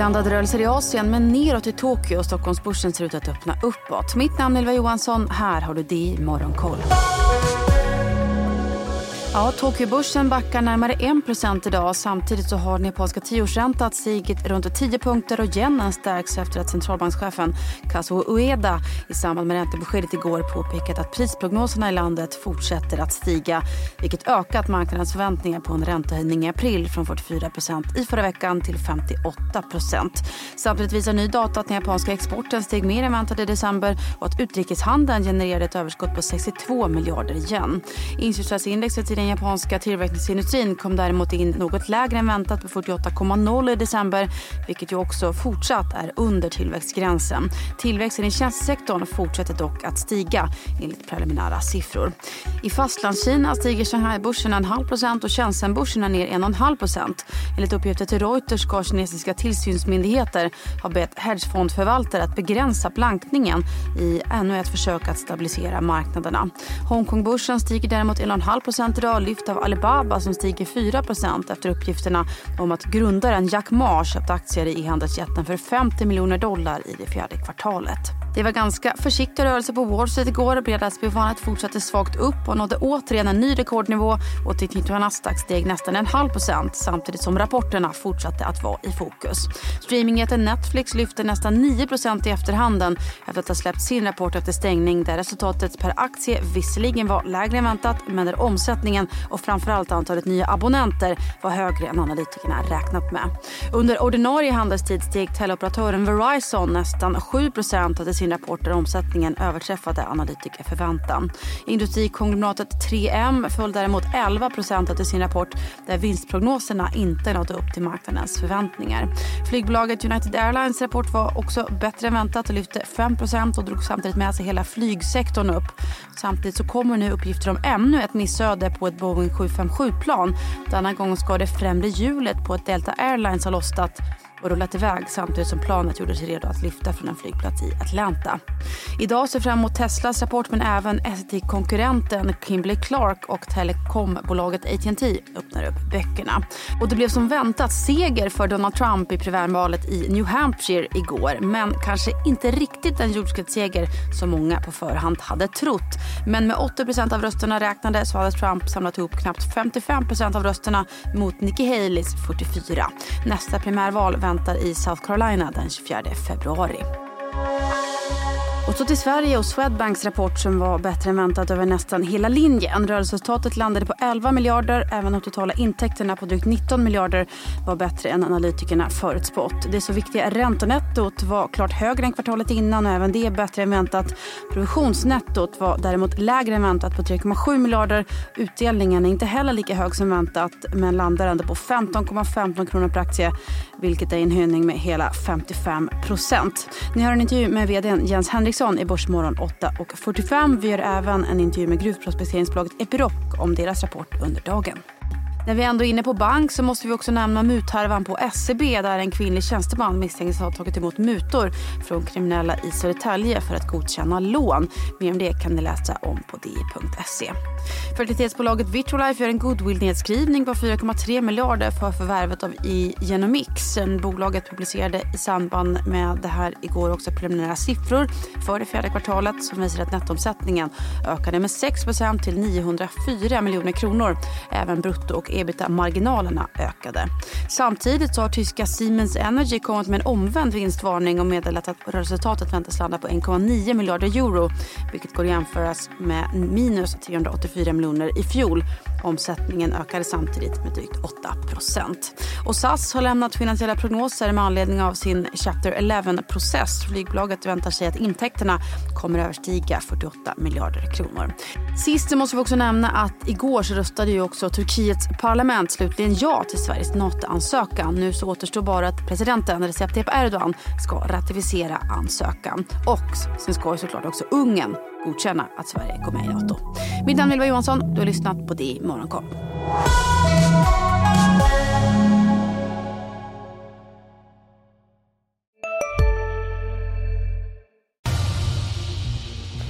Blandade rörelser i Asien men neråt i Tokyo. Stockholmsbörsen ser ut att öppna uppåt. Mitt namn är Ylva Johansson. Här har du DI Morgonkoll. Ja, Tokyobörsen backar närmare 1 idag. Samtidigt så har den japanska tioårsräntan stigit runt 10 punkter och yenen stärks efter att centralbankschefen Kazuo Ueda i samband med räntebeskedet igår påpekat att prisprognoserna i landet fortsätter att stiga vilket ökat marknadens förväntningar på en räntehöjning i april från 44% i förra veckan till 58% Samtidigt visar ny data att den japanska exporten steg mer än väntat i december och att utrikeshandeln genererade ett överskott på 62 miljarder yen. Inköpsindexet den japanska tillverkningsindustrin kom däremot in något lägre än väntat på 48,0 i december vilket ju också fortsatt är under tillväxtgränsen. Tillväxten i tjänstesektorn fortsätter dock att stiga enligt preliminära siffror. I Fastlandskina stiger Shanghai-börsen en halv procent och Shenzhen-börsen är ner 1,5 procent. Enligt uppgifter till Reuters ska kinesiska tillsynsmyndigheter ha bett hedgefondförvaltare att begränsa blankningen i ännu ett försök att stabilisera marknaderna. Hongkongbörsen stiger däremot 1,5 procent idag lyft av Alibaba som stiger 4% efter uppgifterna om att grundaren Jack Ma köpt aktier i e-handelsjätten för 50 miljoner dollar i det fjärde kvartalet. Det var ganska försiktiga rörelser på Wall Street igår. Bredasbyvarnet fortsatte svagt upp och nådde återigen en ny rekordnivå och teknik och Nasdaq steg nästan en halv procent samtidigt som rapporterna fortsatte att vara i fokus. Streamingjätten Netflix lyfte nästan 9% i efterhanden efter att ha släppt sin rapport efter stängning där resultatet per aktie visserligen var lägre än väntat men där omsättningen och framförallt antalet nya abonnenter var högre än analytikerna räknat med. Under ordinarie handelstid steg teleoperatören Verizon nästan 7 av sin rapport där omsättningen överträffade analytikerförväntan. Industrikonglomeratet 3M föll däremot 11% i sin rapport där vinstprognoserna inte nådde upp till marknadens förväntningar. Flygbolaget United Airlines rapport var också bättre än väntat och lyfte 5% och drog samtidigt med sig hela flygsektorn upp. Samtidigt så kommer nu uppgifter om ännu ett missöde på ett Boeing 757-plan. Denna gång ska det främre hjulet på ett Delta Airlines ha lossnat och rullat iväg samtidigt som planet gjorde sig redo att lyfta från en flygplats i Atlanta. Idag ser fram emot Teslas rapport men även SET-konkurrenten Kimberly Clark och telekombolaget AT&T öppnar upp böckerna. Och det blev som väntat seger för Donald Trump i primärvalet i New Hampshire igår men kanske inte riktigt en jordskredsseger som många på förhand hade trott. Men med 80% av rösterna räknade så hade Trump samlat ihop knappt 55% av rösterna mot Nikki Haleys 44. Nästa primärval väntar i South Carolina den 24 februari. Och så till Sverige och Swedbanks rapport som var bättre än väntat över nästan hela linjen. Rörelseresultatet landade på 11 miljarder. Även de totala intäkterna på drygt 19 miljarder var bättre än analytikerna förutspått. Det så viktiga räntenettot var klart högre än kvartalet innan och även det är bättre än väntat. Provisionsnettot var däremot lägre än väntat på 3,7 miljarder. Utdelningen är inte heller lika hög som väntat men landar ändå på 15,15 kronor per aktie vilket är en höjning med hela 55 procent. Ni har en intervju med vd Jens Henriksson i Börsmorgon 8.45. Vi gör även en intervju med gruvprospekteringsbolaget Epiroc om deras rapport under dagen. När vi ändå är inne på bank så måste vi också nämna muthärvan på SEB där en kvinnlig tjänsteman misstänks ha tagit emot mutor från kriminella i Södertälje för att godkänna lån. Mer om det kan ni läsa om på di.se. Fertilitetsbolaget Vitrolife gör en goodwill-nedskrivning på 4,3 miljarder för förvärvet av Igenomix. Bolaget publicerade i samband med det här igår också preliminära siffror för det fjärde kvartalet som visar att nettoomsättningen ökade med 6% till 904 miljoner kronor. Även brutto och ebitda-marginalerna ökade. Samtidigt så har tyska Siemens Energy kommit med en omvänd vinstvarning och meddelat att resultatet väntas landa på 1,9 miljarder euro vilket går att jämföras med minus 4,4 miljoner i fjol. Omsättningen ökade samtidigt med drygt 8% Och SAS har lämnat finansiella prognoser med anledning av sin Chapter 11-process. Flygbolaget väntar sig att intäkterna kommer att överstiga 48 miljarder kronor. Sist måste vi också nämna att igår så röstade ju också Turkiets parlament slutligen ja till Sveriges NATO-ansökan. Nu så återstår bara att presidenten Recep Tayyip Erdogan ska ratificera ansökan. Och sen ska ju såklart också Ungern godkänna att Sverige går med i NATO. Mitt namn är Ylva Johansson. Du har lyssnat på det Morgonkoll.